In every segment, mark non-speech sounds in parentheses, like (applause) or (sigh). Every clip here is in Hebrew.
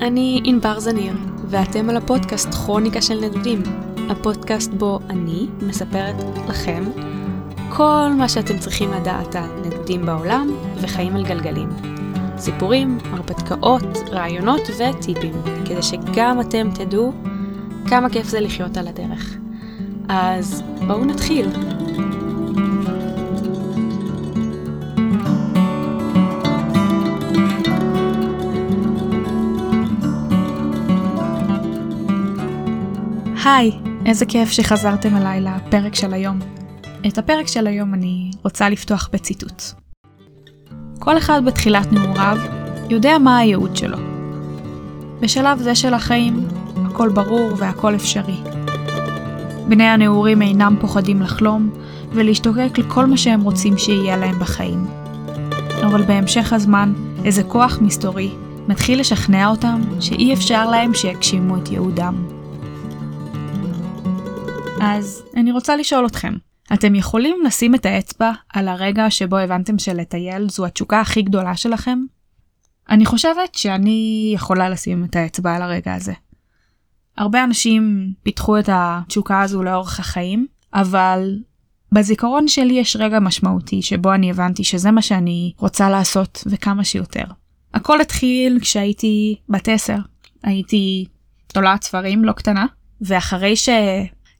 אני ענבר זניר, ואתם על הפודקאסט כרוניקה של נדודים, הפודקאסט בו אני מספרת לכם כל מה שאתם צריכים לדעת על נדודים בעולם וחיים על גלגלים. סיפורים, הרפתקאות, רעיונות וטיפים, כדי שגם אתם תדעו כמה כיף זה לחיות על הדרך. אז בואו נתחיל. היי, איזה כיף שחזרתם אליי לפרק של היום. את הפרק של היום אני רוצה לפתוח בציטוט. כל אחד בתחילת נעוריו יודע מה הייעוד שלו. בשלב זה של החיים, הכל ברור והכל אפשרי. בני הנעורים אינם פוחדים לחלום ולהשתוקק לכל מה שהם רוצים שיהיה להם בחיים. אבל בהמשך הזמן, איזה כוח מסתורי מתחיל לשכנע אותם שאי אפשר להם שיגשימו את ייעודם. אז אני רוצה לשאול אתכם, אתם יכולים לשים את האצבע על הרגע שבו הבנתם שלטייל זו התשוקה הכי גדולה שלכם? אני חושבת שאני יכולה לשים את האצבע על הרגע הזה. הרבה אנשים פיתחו את התשוקה הזו לאורך החיים, אבל בזיכרון שלי יש רגע משמעותי שבו אני הבנתי שזה מה שאני רוצה לעשות וכמה שיותר. הכל התחיל כשהייתי בת עשר. הייתי תולעת ספרים לא קטנה, ואחרי ש...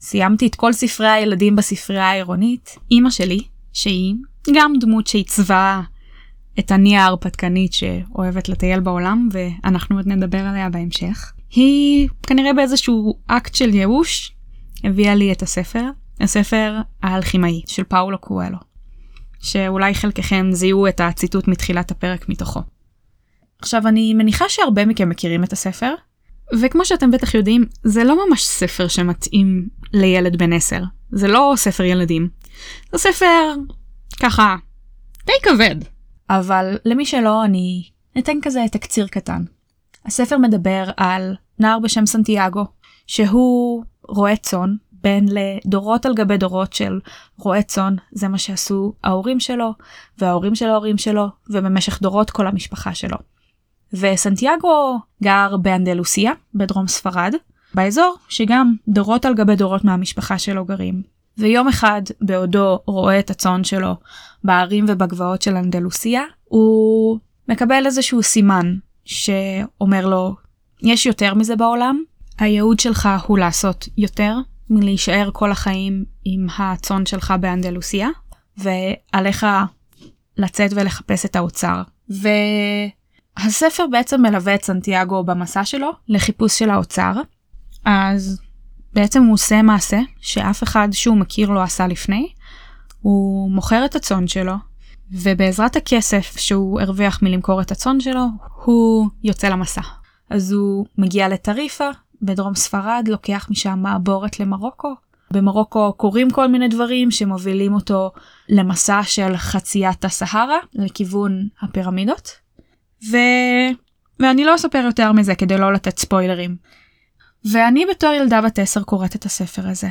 סיימתי את כל ספרי הילדים בספרייה העירונית. אימא שלי, שהיא גם דמות שעיצבה את אני ההרפתקנית שאוהבת לטייל בעולם, ואנחנו עוד נדבר עליה בהמשך, היא כנראה באיזשהו אקט של ייאוש הביאה לי את הספר, הספר האלכימאי של פאולו קואלו, שאולי חלקכם זיהו את הציטוט מתחילת הפרק מתוכו. עכשיו אני מניחה שהרבה מכם מכירים את הספר, וכמו שאתם בטח יודעים, זה לא ממש ספר שמתאים לילד בן 10. זה לא ספר ילדים. זה ספר ככה די כבד. אבל למי שלא, אני אתן כזה תקציר קטן. הספר מדבר על נער בשם סנטיאגו, שהוא רועה צאן, בן לדורות על גבי דורות של רועה צאן, זה מה שעשו ההורים שלו, וההורים של ההורים שלו, ובמשך דורות כל המשפחה שלו. וסנטיאגו גר באנדלוסיה, בדרום ספרד, באזור שגם דורות על גבי דורות מהמשפחה שלו גרים. ויום אחד, בעודו רואה את הצאן שלו בערים ובגבעות של אנדלוסיה, הוא מקבל איזשהו סימן שאומר לו, יש יותר מזה בעולם, הייעוד שלך הוא לעשות יותר מלהישאר כל החיים עם הצאן שלך באנדלוסיה, ועליך לצאת ולחפש את האוצר. והספר בעצם מלווה את סנטיאגו במסע שלו לחיפוש של האוצר, אז בעצם הוא עושה מעשה שאף אחד שהוא מכיר לא עשה לפני. הוא מוכר את הצאן שלו, ובעזרת הכסף שהוא הרוויח מלמכור את הצאן שלו, הוא יוצא למסע. אז הוא מגיע לטריפה, בדרום ספרד, לוקח משם מעבורת למרוקו. במרוקו קורים כל מיני דברים שמובילים אותו למסע של חציית הסהרה לכיוון הפירמידות. ו... ואני לא אספר יותר מזה כדי לא לתת ספוילרים. ואני בתור ילדה בת עשר קוראת את הספר הזה.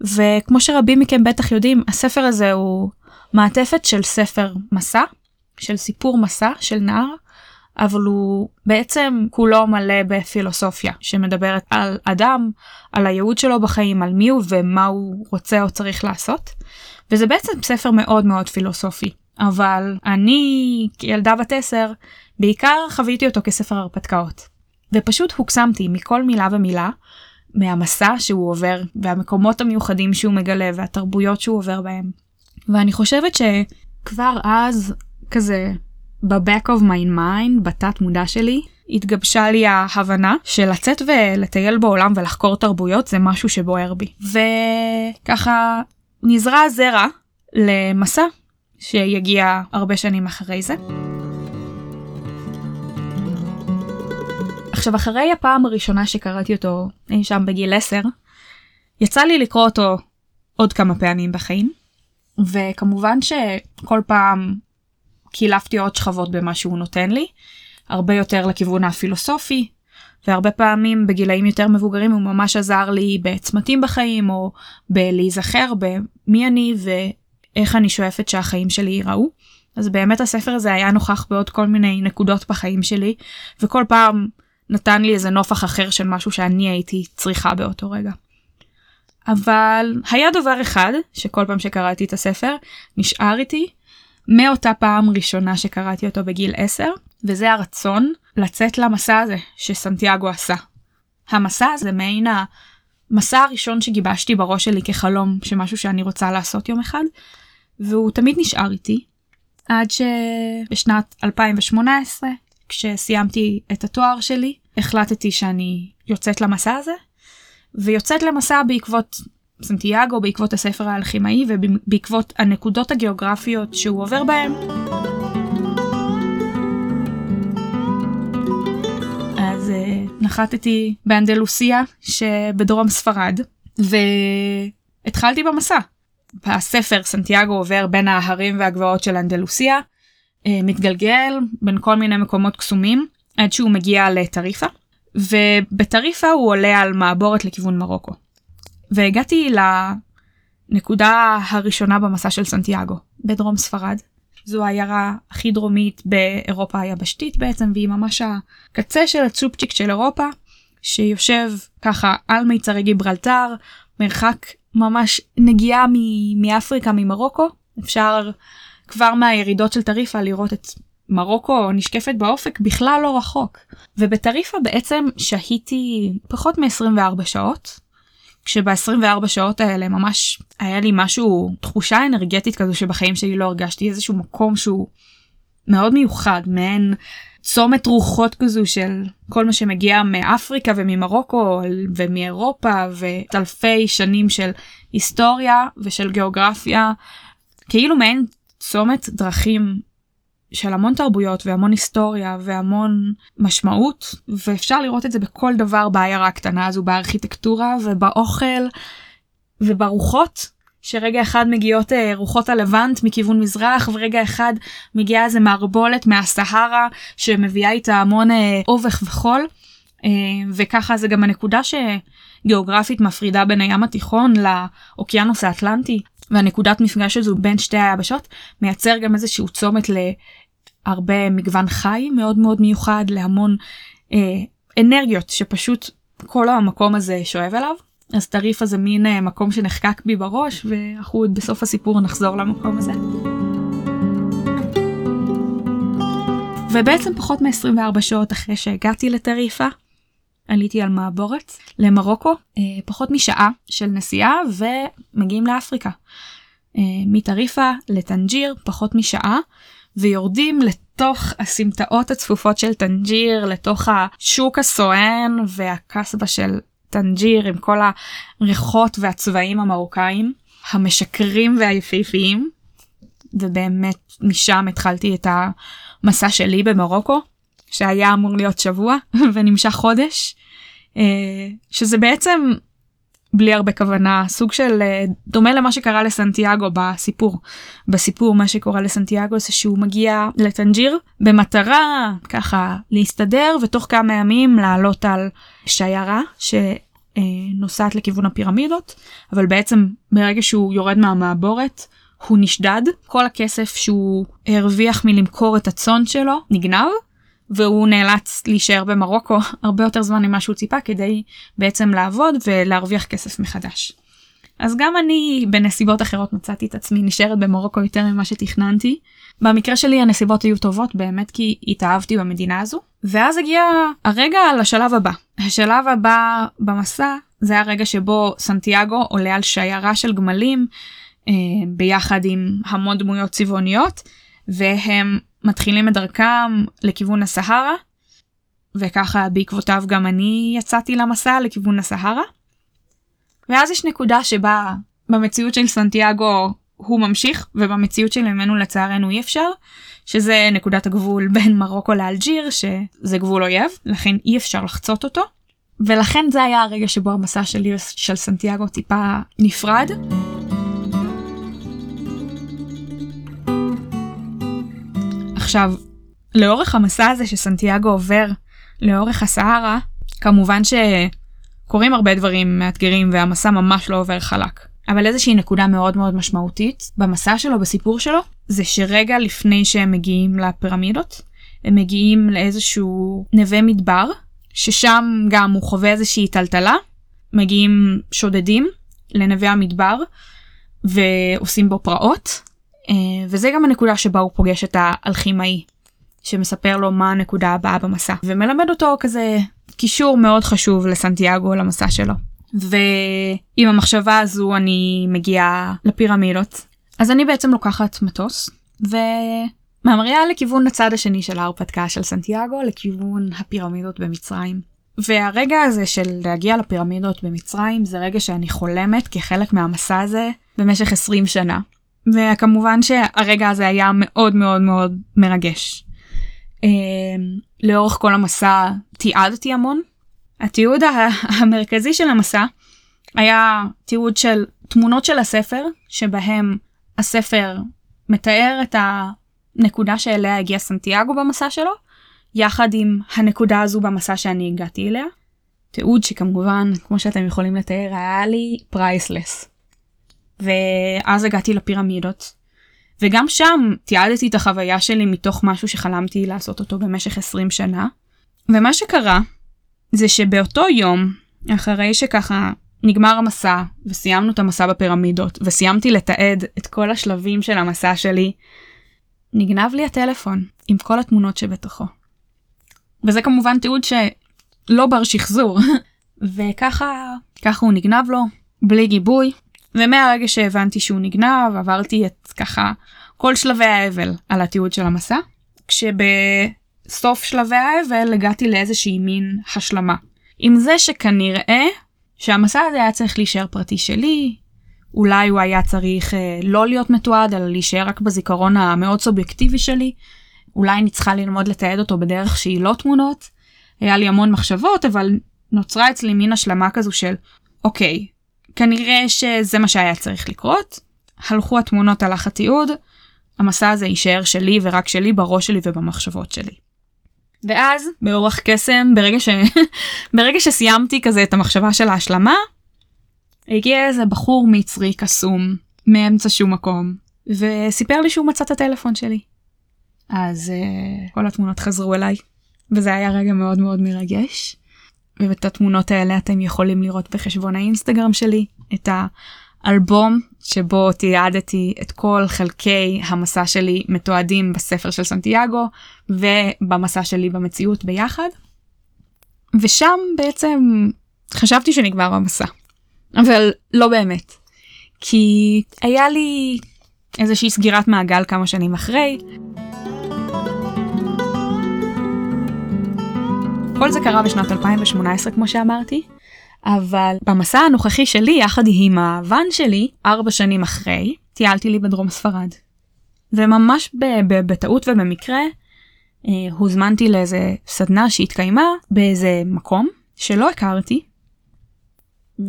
וכמו שרבים מכם בטח יודעים, הספר הזה הוא מעטפת של ספר מסע, של סיפור מסע של נער, אבל הוא בעצם כולו מלא בפילוסופיה שמדברת על אדם, על הייעוד שלו בחיים, על מי הוא ומה הוא רוצה או צריך לעשות. וזה בעצם ספר מאוד מאוד פילוסופי. אבל אני כילדה בת עשר בעיקר חוויתי אותו כספר הרפתקאות. ופשוט הוקסמתי מכל מילה ומילה מהמסע שהוא עובר והמקומות המיוחדים שהוא מגלה והתרבויות שהוא עובר בהם. ואני חושבת שכבר אז כזה ב-back of my mind בתת מודע שלי התגבשה לי ההבנה שלצאת ולטייל בעולם ולחקור תרבויות זה משהו שבוער בי. וככה נזרע זרע למסע שיגיע הרבה שנים אחרי זה. עכשיו אחרי הפעם הראשונה שקראתי אותו אי שם בגיל 10, יצא לי לקרוא אותו עוד כמה פעמים בחיים, וכמובן שכל פעם קילפתי עוד שכבות במה שהוא נותן לי, הרבה יותר לכיוון הפילוסופי, והרבה פעמים בגילאים יותר מבוגרים הוא ממש עזר לי בצמתים בחיים או בלהיזכר במי אני ואיך אני שואפת שהחיים שלי ייראו. אז באמת הספר הזה היה נוכח בעוד כל מיני נקודות בחיים שלי וכל פעם נתן לי איזה נופח אחר של משהו שאני הייתי צריכה באותו רגע. אבל היה דבר אחד שכל פעם שקראתי את הספר נשאר איתי מאותה פעם ראשונה שקראתי אותו בגיל 10 וזה הרצון לצאת למסע הזה שסנטיאגו עשה. המסע הזה מעין המסע הראשון שגיבשתי בראש שלי כחלום שמשהו שאני רוצה לעשות יום אחד והוא תמיד נשאר איתי עד שבשנת 2018 כשסיימתי את התואר שלי החלטתי שאני יוצאת למסע הזה ויוצאת למסע בעקבות סנטיאגו בעקבות הספר האלכימאי ובעקבות הנקודות הגיאוגרפיות שהוא עובר בהם. אז uh, נחתתי באנדלוסיה שבדרום ספרד והתחלתי במסע. הספר סנטיאגו עובר בין ההרים והגבעות של אנדלוסיה, מתגלגל בין כל מיני מקומות קסומים עד שהוא מגיע לטריפה. ובטריפה הוא עולה על מעבורת לכיוון מרוקו. והגעתי לנקודה הראשונה במסע של סנטיאגו, בדרום ספרד. זו העיירה הכי דרומית באירופה היבשתית בעצם, והיא ממש הקצה של הצ'ופצ'יק של אירופה, שיושב ככה על מיצרי גיברלטר, מרחק ממש נגיעה מאפריקה, ממרוקו. אפשר כבר מהירידות של טריפה לראות את מרוקו נשקפת באופק בכלל לא רחוק. ובטריפה בעצם שהיתי פחות מ-24 שעות. כשב-24 שעות האלה ממש היה לי משהו, תחושה אנרגטית כזו שבחיים שלי לא הרגשתי איזשהו מקום שהוא מאוד מיוחד, מעין צומת רוחות כזו של כל מה שמגיע מאפריקה וממרוקו ומאירופה ואלפי שנים של היסטוריה ושל גיאוגרפיה, כאילו מעין צומת דרכים של המון תרבויות והמון היסטוריה והמון משמעות ואפשר לראות את זה בכל דבר בעיירה הקטנה הזו בארכיטקטורה ובאוכל וברוחות שרגע אחד מגיעות אה, רוחות הלבנט מכיוון מזרח ורגע אחד מגיעה איזה מערבולת מהסהרה שמביאה איתה המון אה, אובך וחול. אה, וככה זה גם הנקודה שגיאוגרפית מפרידה בין הים התיכון לאוקיינוס האטלנטי והנקודת מפגש הזו בין שתי היבשות מייצר גם איזשהו צומת להרבה מגוון חי מאוד מאוד מיוחד להמון אה, אנרגיות שפשוט כל המקום הזה שואב אליו. אז טריפה זה מין אה, מקום שנחקק בי בראש ואנחנו עוד בסוף הסיפור נחזור למקום הזה. ובעצם פחות מ-24 שעות אחרי שהגעתי לטריפה עליתי על מעבורת למרוקו, אה, פחות משעה של נסיעה ומגיעים לאפריקה. אה, מטריפה לטנג'יר, פחות משעה, ויורדים לתוך הסמטאות הצפופות של טנג'יר, לתוך השוק הסואן והקסבה של טנג'יר עם כל הריחות והצבעים המרוקאים, המשכרים והיפהפיים. ובאמת משם התחלתי את המסע שלי במרוקו. שהיה אמור להיות שבוע (laughs) ונמשך חודש, שזה בעצם בלי הרבה כוונה סוג של אה, דומה למה שקרה לסנטיאגו בסיפור. בסיפור מה שקורה לסנטיאגו זה שהוא מגיע לטנג'יר במטרה ככה להסתדר ותוך כמה ימים לעלות על שיירה שנוסעת לכיוון הפירמידות. אבל בעצם ברגע שהוא יורד מהמעבורת הוא נשדד. כל הכסף שהוא הרוויח מלמכור את הצאן שלו נגנב והוא נאלץ להישאר במרוקו (laughs) הרבה יותר זמן ממה שהוא ציפה כדי בעצם לעבוד ולהרוויח כסף מחדש. אז גם אני בנסיבות אחרות מצאתי את עצמי נשארת במרוקו יותר ממה שתכננתי. במקרה שלי הנסיבות היו טובות באמת כי התאהבתי במדינה הזו. ואז הגיע הרגע לשלב הבא. השלב הבא במסע זה הרגע שבו סנטיאגו עולה על שיירה של גמלים אה, ביחד עם המון דמויות צבעוניות והם מתחילים את דרכם לכיוון הסהרה, וככה בעקבותיו גם אני יצאתי למסע לכיוון הסהרה. ואז יש נקודה שבה במציאות של סנטיאגו הוא ממשיך ובמציאות של ממנו לצערנו אי אפשר שזה נקודת הגבול (laughs) בין מרוקו לאלג'יר שזה גבול אויב לכן אי אפשר לחצות אותו ולכן זה היה הרגע שבו המסע שלי של סנטיאגו טיפה נפרד. עכשיו, לאורך המסע הזה שסנטיאגו עובר לאורך הסהרה, כמובן שקורים הרבה דברים מאתגרים והמסע ממש לא עובר חלק. אבל איזושהי נקודה מאוד מאוד משמעותית במסע שלו, בסיפור שלו, זה שרגע לפני שהם מגיעים לפירמידות, הם מגיעים לאיזשהו נווה מדבר, ששם גם הוא חווה איזושהי טלטלה, מגיעים שודדים לנווה המדבר ועושים בו פרעות, וזה גם הנקודה שבה הוא פוגש את האלכימאי, שמספר לו מה הנקודה הבאה במסע, ומלמד אותו כזה קישור מאוד חשוב לסנטיאגו למסע שלו. ועם המחשבה הזו אני מגיעה לפירמידות. אז אני בעצם לוקחת מטוס וממריאה לכיוון הצד השני של ההרפתקה של סנטיאגו, לכיוון הפירמידות במצרים. והרגע הזה של להגיע לפירמידות במצרים זה רגע שאני חולמת כחלק מהמסע הזה במשך 20 שנה. וכמובן שהרגע הזה היה מאוד מאוד מאוד מרגש. אה, לאורך כל המסע תיעדתי המון. התיעוד המרכזי של המסע היה תיעוד של תמונות של הספר שבהם הספר מתאר את הנקודה שאליה הגיע סנטיאגו במסע שלו יחד עם הנקודה הזו במסע שאני הגעתי אליה. תיעוד שכמובן כמו שאתם יכולים לתאר היה לי פרייסלס. ואז הגעתי לפירמידות וגם שם תיעדתי את החוויה שלי מתוך משהו שחלמתי לעשות אותו במשך 20 שנה. ומה שקרה זה שבאותו יום אחרי שככה נגמר המסע וסיימנו את המסע בפירמידות וסיימתי לתעד את כל השלבים של המסע שלי נגנב לי הטלפון עם כל התמונות שבתוכו. וזה כמובן תיעוד שלא בר שחזור (laughs) וככה ככה הוא נגנב לו בלי גיבוי ומהרגע שהבנתי שהוא נגנב עברתי את ככה כל שלבי האבל על התיעוד של המסע. כשבסוף שלבי האבל הגעתי לאיזושהי מין השלמה. עם זה שכנראה שהמסע הזה היה צריך להישאר פרטי שלי אולי הוא היה צריך אה, לא להיות מתועד אלא להישאר רק בזיכרון המאוד סובייקטיבי שלי. אולי אני צריכה ללמוד לתעד אותו בדרך שהיא לא תמונות. היה לי המון מחשבות אבל נוצרה אצלי מין השלמה כזו של אוקיי כנראה שזה מה שהיה צריך לקרות. הלכו התמונות הלך התיעוד. המסע הזה יישאר שלי ורק שלי בראש שלי ובמחשבות שלי. ואז באורח קסם ברגע ש... (laughs) ברגע שסיימתי כזה את המחשבה של ההשלמה הגיע איזה בחור מצרי קסום מאמצע שום מקום וסיפר לי שהוא מצא את הטלפון שלי. אז uh, כל התמונות חזרו אליי וזה היה רגע מאוד מאוד מרגש. ואת התמונות האלה אתם יכולים לראות בחשבון האינסטגרם שלי את האלבום שבו תיעדתי את כל חלקי המסע שלי מתועדים בספר של סנטיאגו ובמסע שלי במציאות ביחד. ושם בעצם חשבתי שנגמר המסע אבל לא באמת כי היה לי איזושהי סגירת מעגל כמה שנים אחרי. כל זה קרה בשנת 2018 כמו שאמרתי, אבל במסע הנוכחי שלי יחד עם הוואן שלי, ארבע שנים אחרי, טיילתי לי בדרום ספרד. וממש בטעות ובמקרה אה, הוזמנתי לאיזה סדנה שהתקיימה באיזה מקום שלא הכרתי.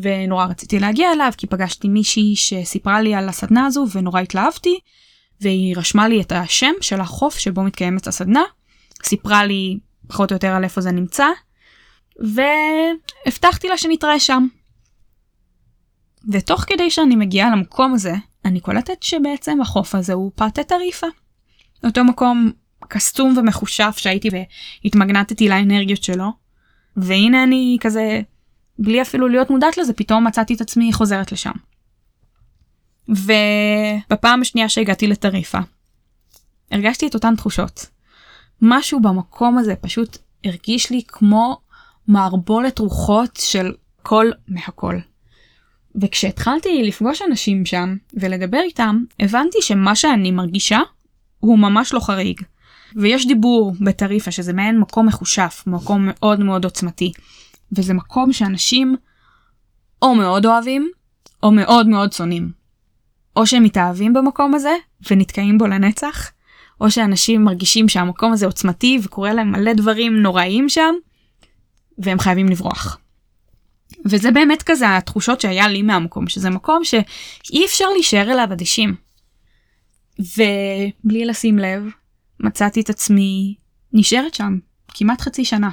ונורא רציתי להגיע אליו כי פגשתי מישהי שסיפרה לי על הסדנה הזו ונורא התלהבתי והיא רשמה לי את השם של החוף שבו מתקיימת הסדנה סיפרה לי פחות או יותר על איפה זה נמצא, והבטחתי לה שנתראה שם. ותוך כדי שאני מגיעה למקום הזה, אני קולטת שבעצם החוף הזה הוא פאטה טריפה. אותו מקום קסטום ומחושף שהייתי והתמגנטתי לאנרגיות שלו, והנה אני כזה, בלי אפילו להיות מודעת לזה, פתאום מצאתי את עצמי חוזרת לשם. ובפעם השנייה שהגעתי לטריפה, הרגשתי את אותן תחושות. משהו במקום הזה פשוט הרגיש לי כמו מערבולת רוחות של כל מהכל. וכשהתחלתי לפגוש אנשים שם ולדבר איתם, הבנתי שמה שאני מרגישה הוא ממש לא חריג. ויש דיבור בטריפה שזה מעין מקום מחושף, מקום מאוד מאוד עוצמתי. וזה מקום שאנשים או מאוד אוהבים, או מאוד מאוד שונאים. או שהם מתאהבים במקום הזה ונתקעים בו לנצח, או שאנשים מרגישים שהמקום הזה עוצמתי וקורה להם מלא דברים נוראיים שם, והם חייבים לברוח. וזה באמת כזה התחושות שהיה לי מהמקום, שזה מקום שאי אפשר להישאר אליו אדישים. ובלי לשים לב, מצאתי את עצמי נשארת שם כמעט חצי שנה.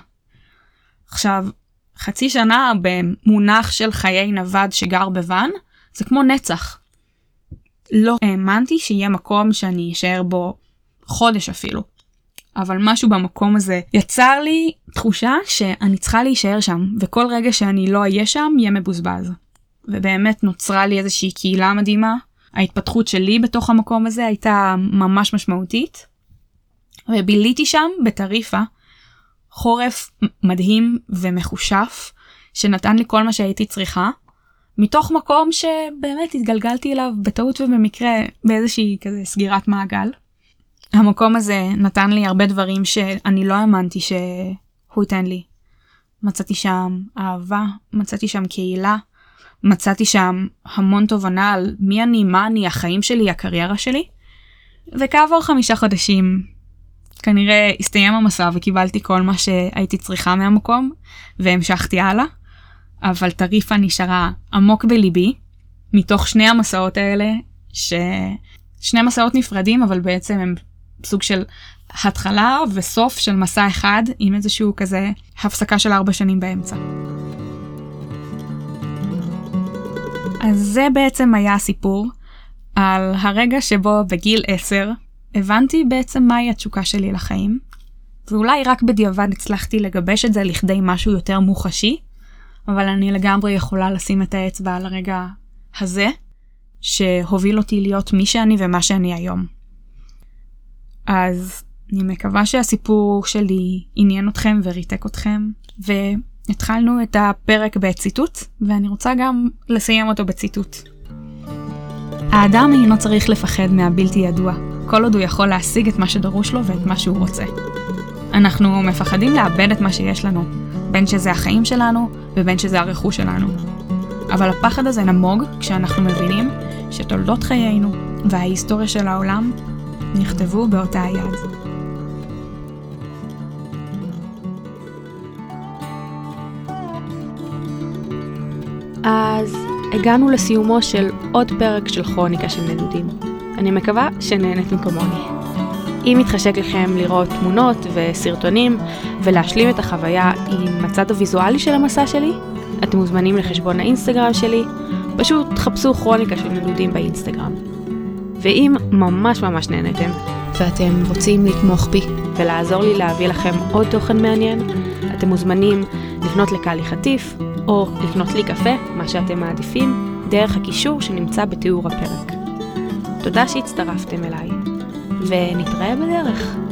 עכשיו, חצי שנה במונח של חיי נווד שגר בוואן, זה כמו נצח. לא האמנתי שיהיה מקום שאני אשאר בו חודש אפילו. אבל משהו במקום הזה יצר לי תחושה שאני צריכה להישאר שם, וכל רגע שאני לא אהיה שם יהיה מבוזבז. ובאמת נוצרה לי איזושהי קהילה מדהימה. ההתפתחות שלי בתוך המקום הזה הייתה ממש משמעותית. וביליתי שם בטריפה חורף מדהים ומחושף, שנתן לי כל מה שהייתי צריכה, מתוך מקום שבאמת התגלגלתי אליו בטעות ובמקרה באיזושהי כזה סגירת מעגל. המקום הזה נתן לי הרבה דברים שאני לא האמנתי שהוא ייתן לי. מצאתי שם אהבה, מצאתי שם קהילה, מצאתי שם המון תובנה על מי אני, מה אני, החיים שלי, הקריירה שלי. וכעבור חמישה חודשים כנראה הסתיים המסע וקיבלתי כל מה שהייתי צריכה מהמקום והמשכתי הלאה. אבל טריפה נשארה עמוק בליבי מתוך שני המסעות האלה ששני מסעות נפרדים אבל בעצם הם סוג של התחלה וסוף של מסע אחד עם איזשהו כזה הפסקה של ארבע שנים באמצע. אז זה בעצם היה הסיפור על הרגע שבו בגיל 10 הבנתי בעצם מהי התשוקה שלי לחיים, ואולי רק בדיעבד הצלחתי לגבש את זה לכדי משהו יותר מוחשי, אבל אני לגמרי יכולה לשים את האצבע על הרגע הזה, שהוביל אותי להיות מי שאני ומה שאני היום. אז אני מקווה שהסיפור שלי עניין אתכם וריתק אתכם, והתחלנו את הפרק בציטוט, ואני רוצה גם לסיים אותו בציטוט. האדם אינו צריך לפחד מהבלתי ידוע, כל עוד הוא יכול להשיג את מה שדרוש לו ואת מה שהוא רוצה. אנחנו מפחדים לאבד את מה שיש לנו, בין שזה החיים שלנו ובין שזה הרכוש שלנו. אבל הפחד הזה נמוג כשאנחנו מבינים שתולדות חיינו וההיסטוריה של העולם נכתבו באותה היד. אז הגענו לסיומו של עוד פרק של כרוניקה של נדודים. אני מקווה שנהנתם כמוני. אם מתחשק לכם לראות תמונות וסרטונים ולהשלים את החוויה עם הצד הוויזואלי של המסע שלי, אתם מוזמנים לחשבון האינסטגרם שלי, פשוט חפשו כרוניקה של נדודים באינסטגרם. ואם ממש ממש נהנתם, ואתם רוצים לתמוך בי ולעזור לי להביא לכם עוד תוכן מעניין, אתם מוזמנים לפנות לקהלי חטיף, או לקנות לי קפה, מה שאתם מעדיפים, דרך הקישור שנמצא בתיאור הפרק. תודה שהצטרפתם אליי, ונתראה בדרך.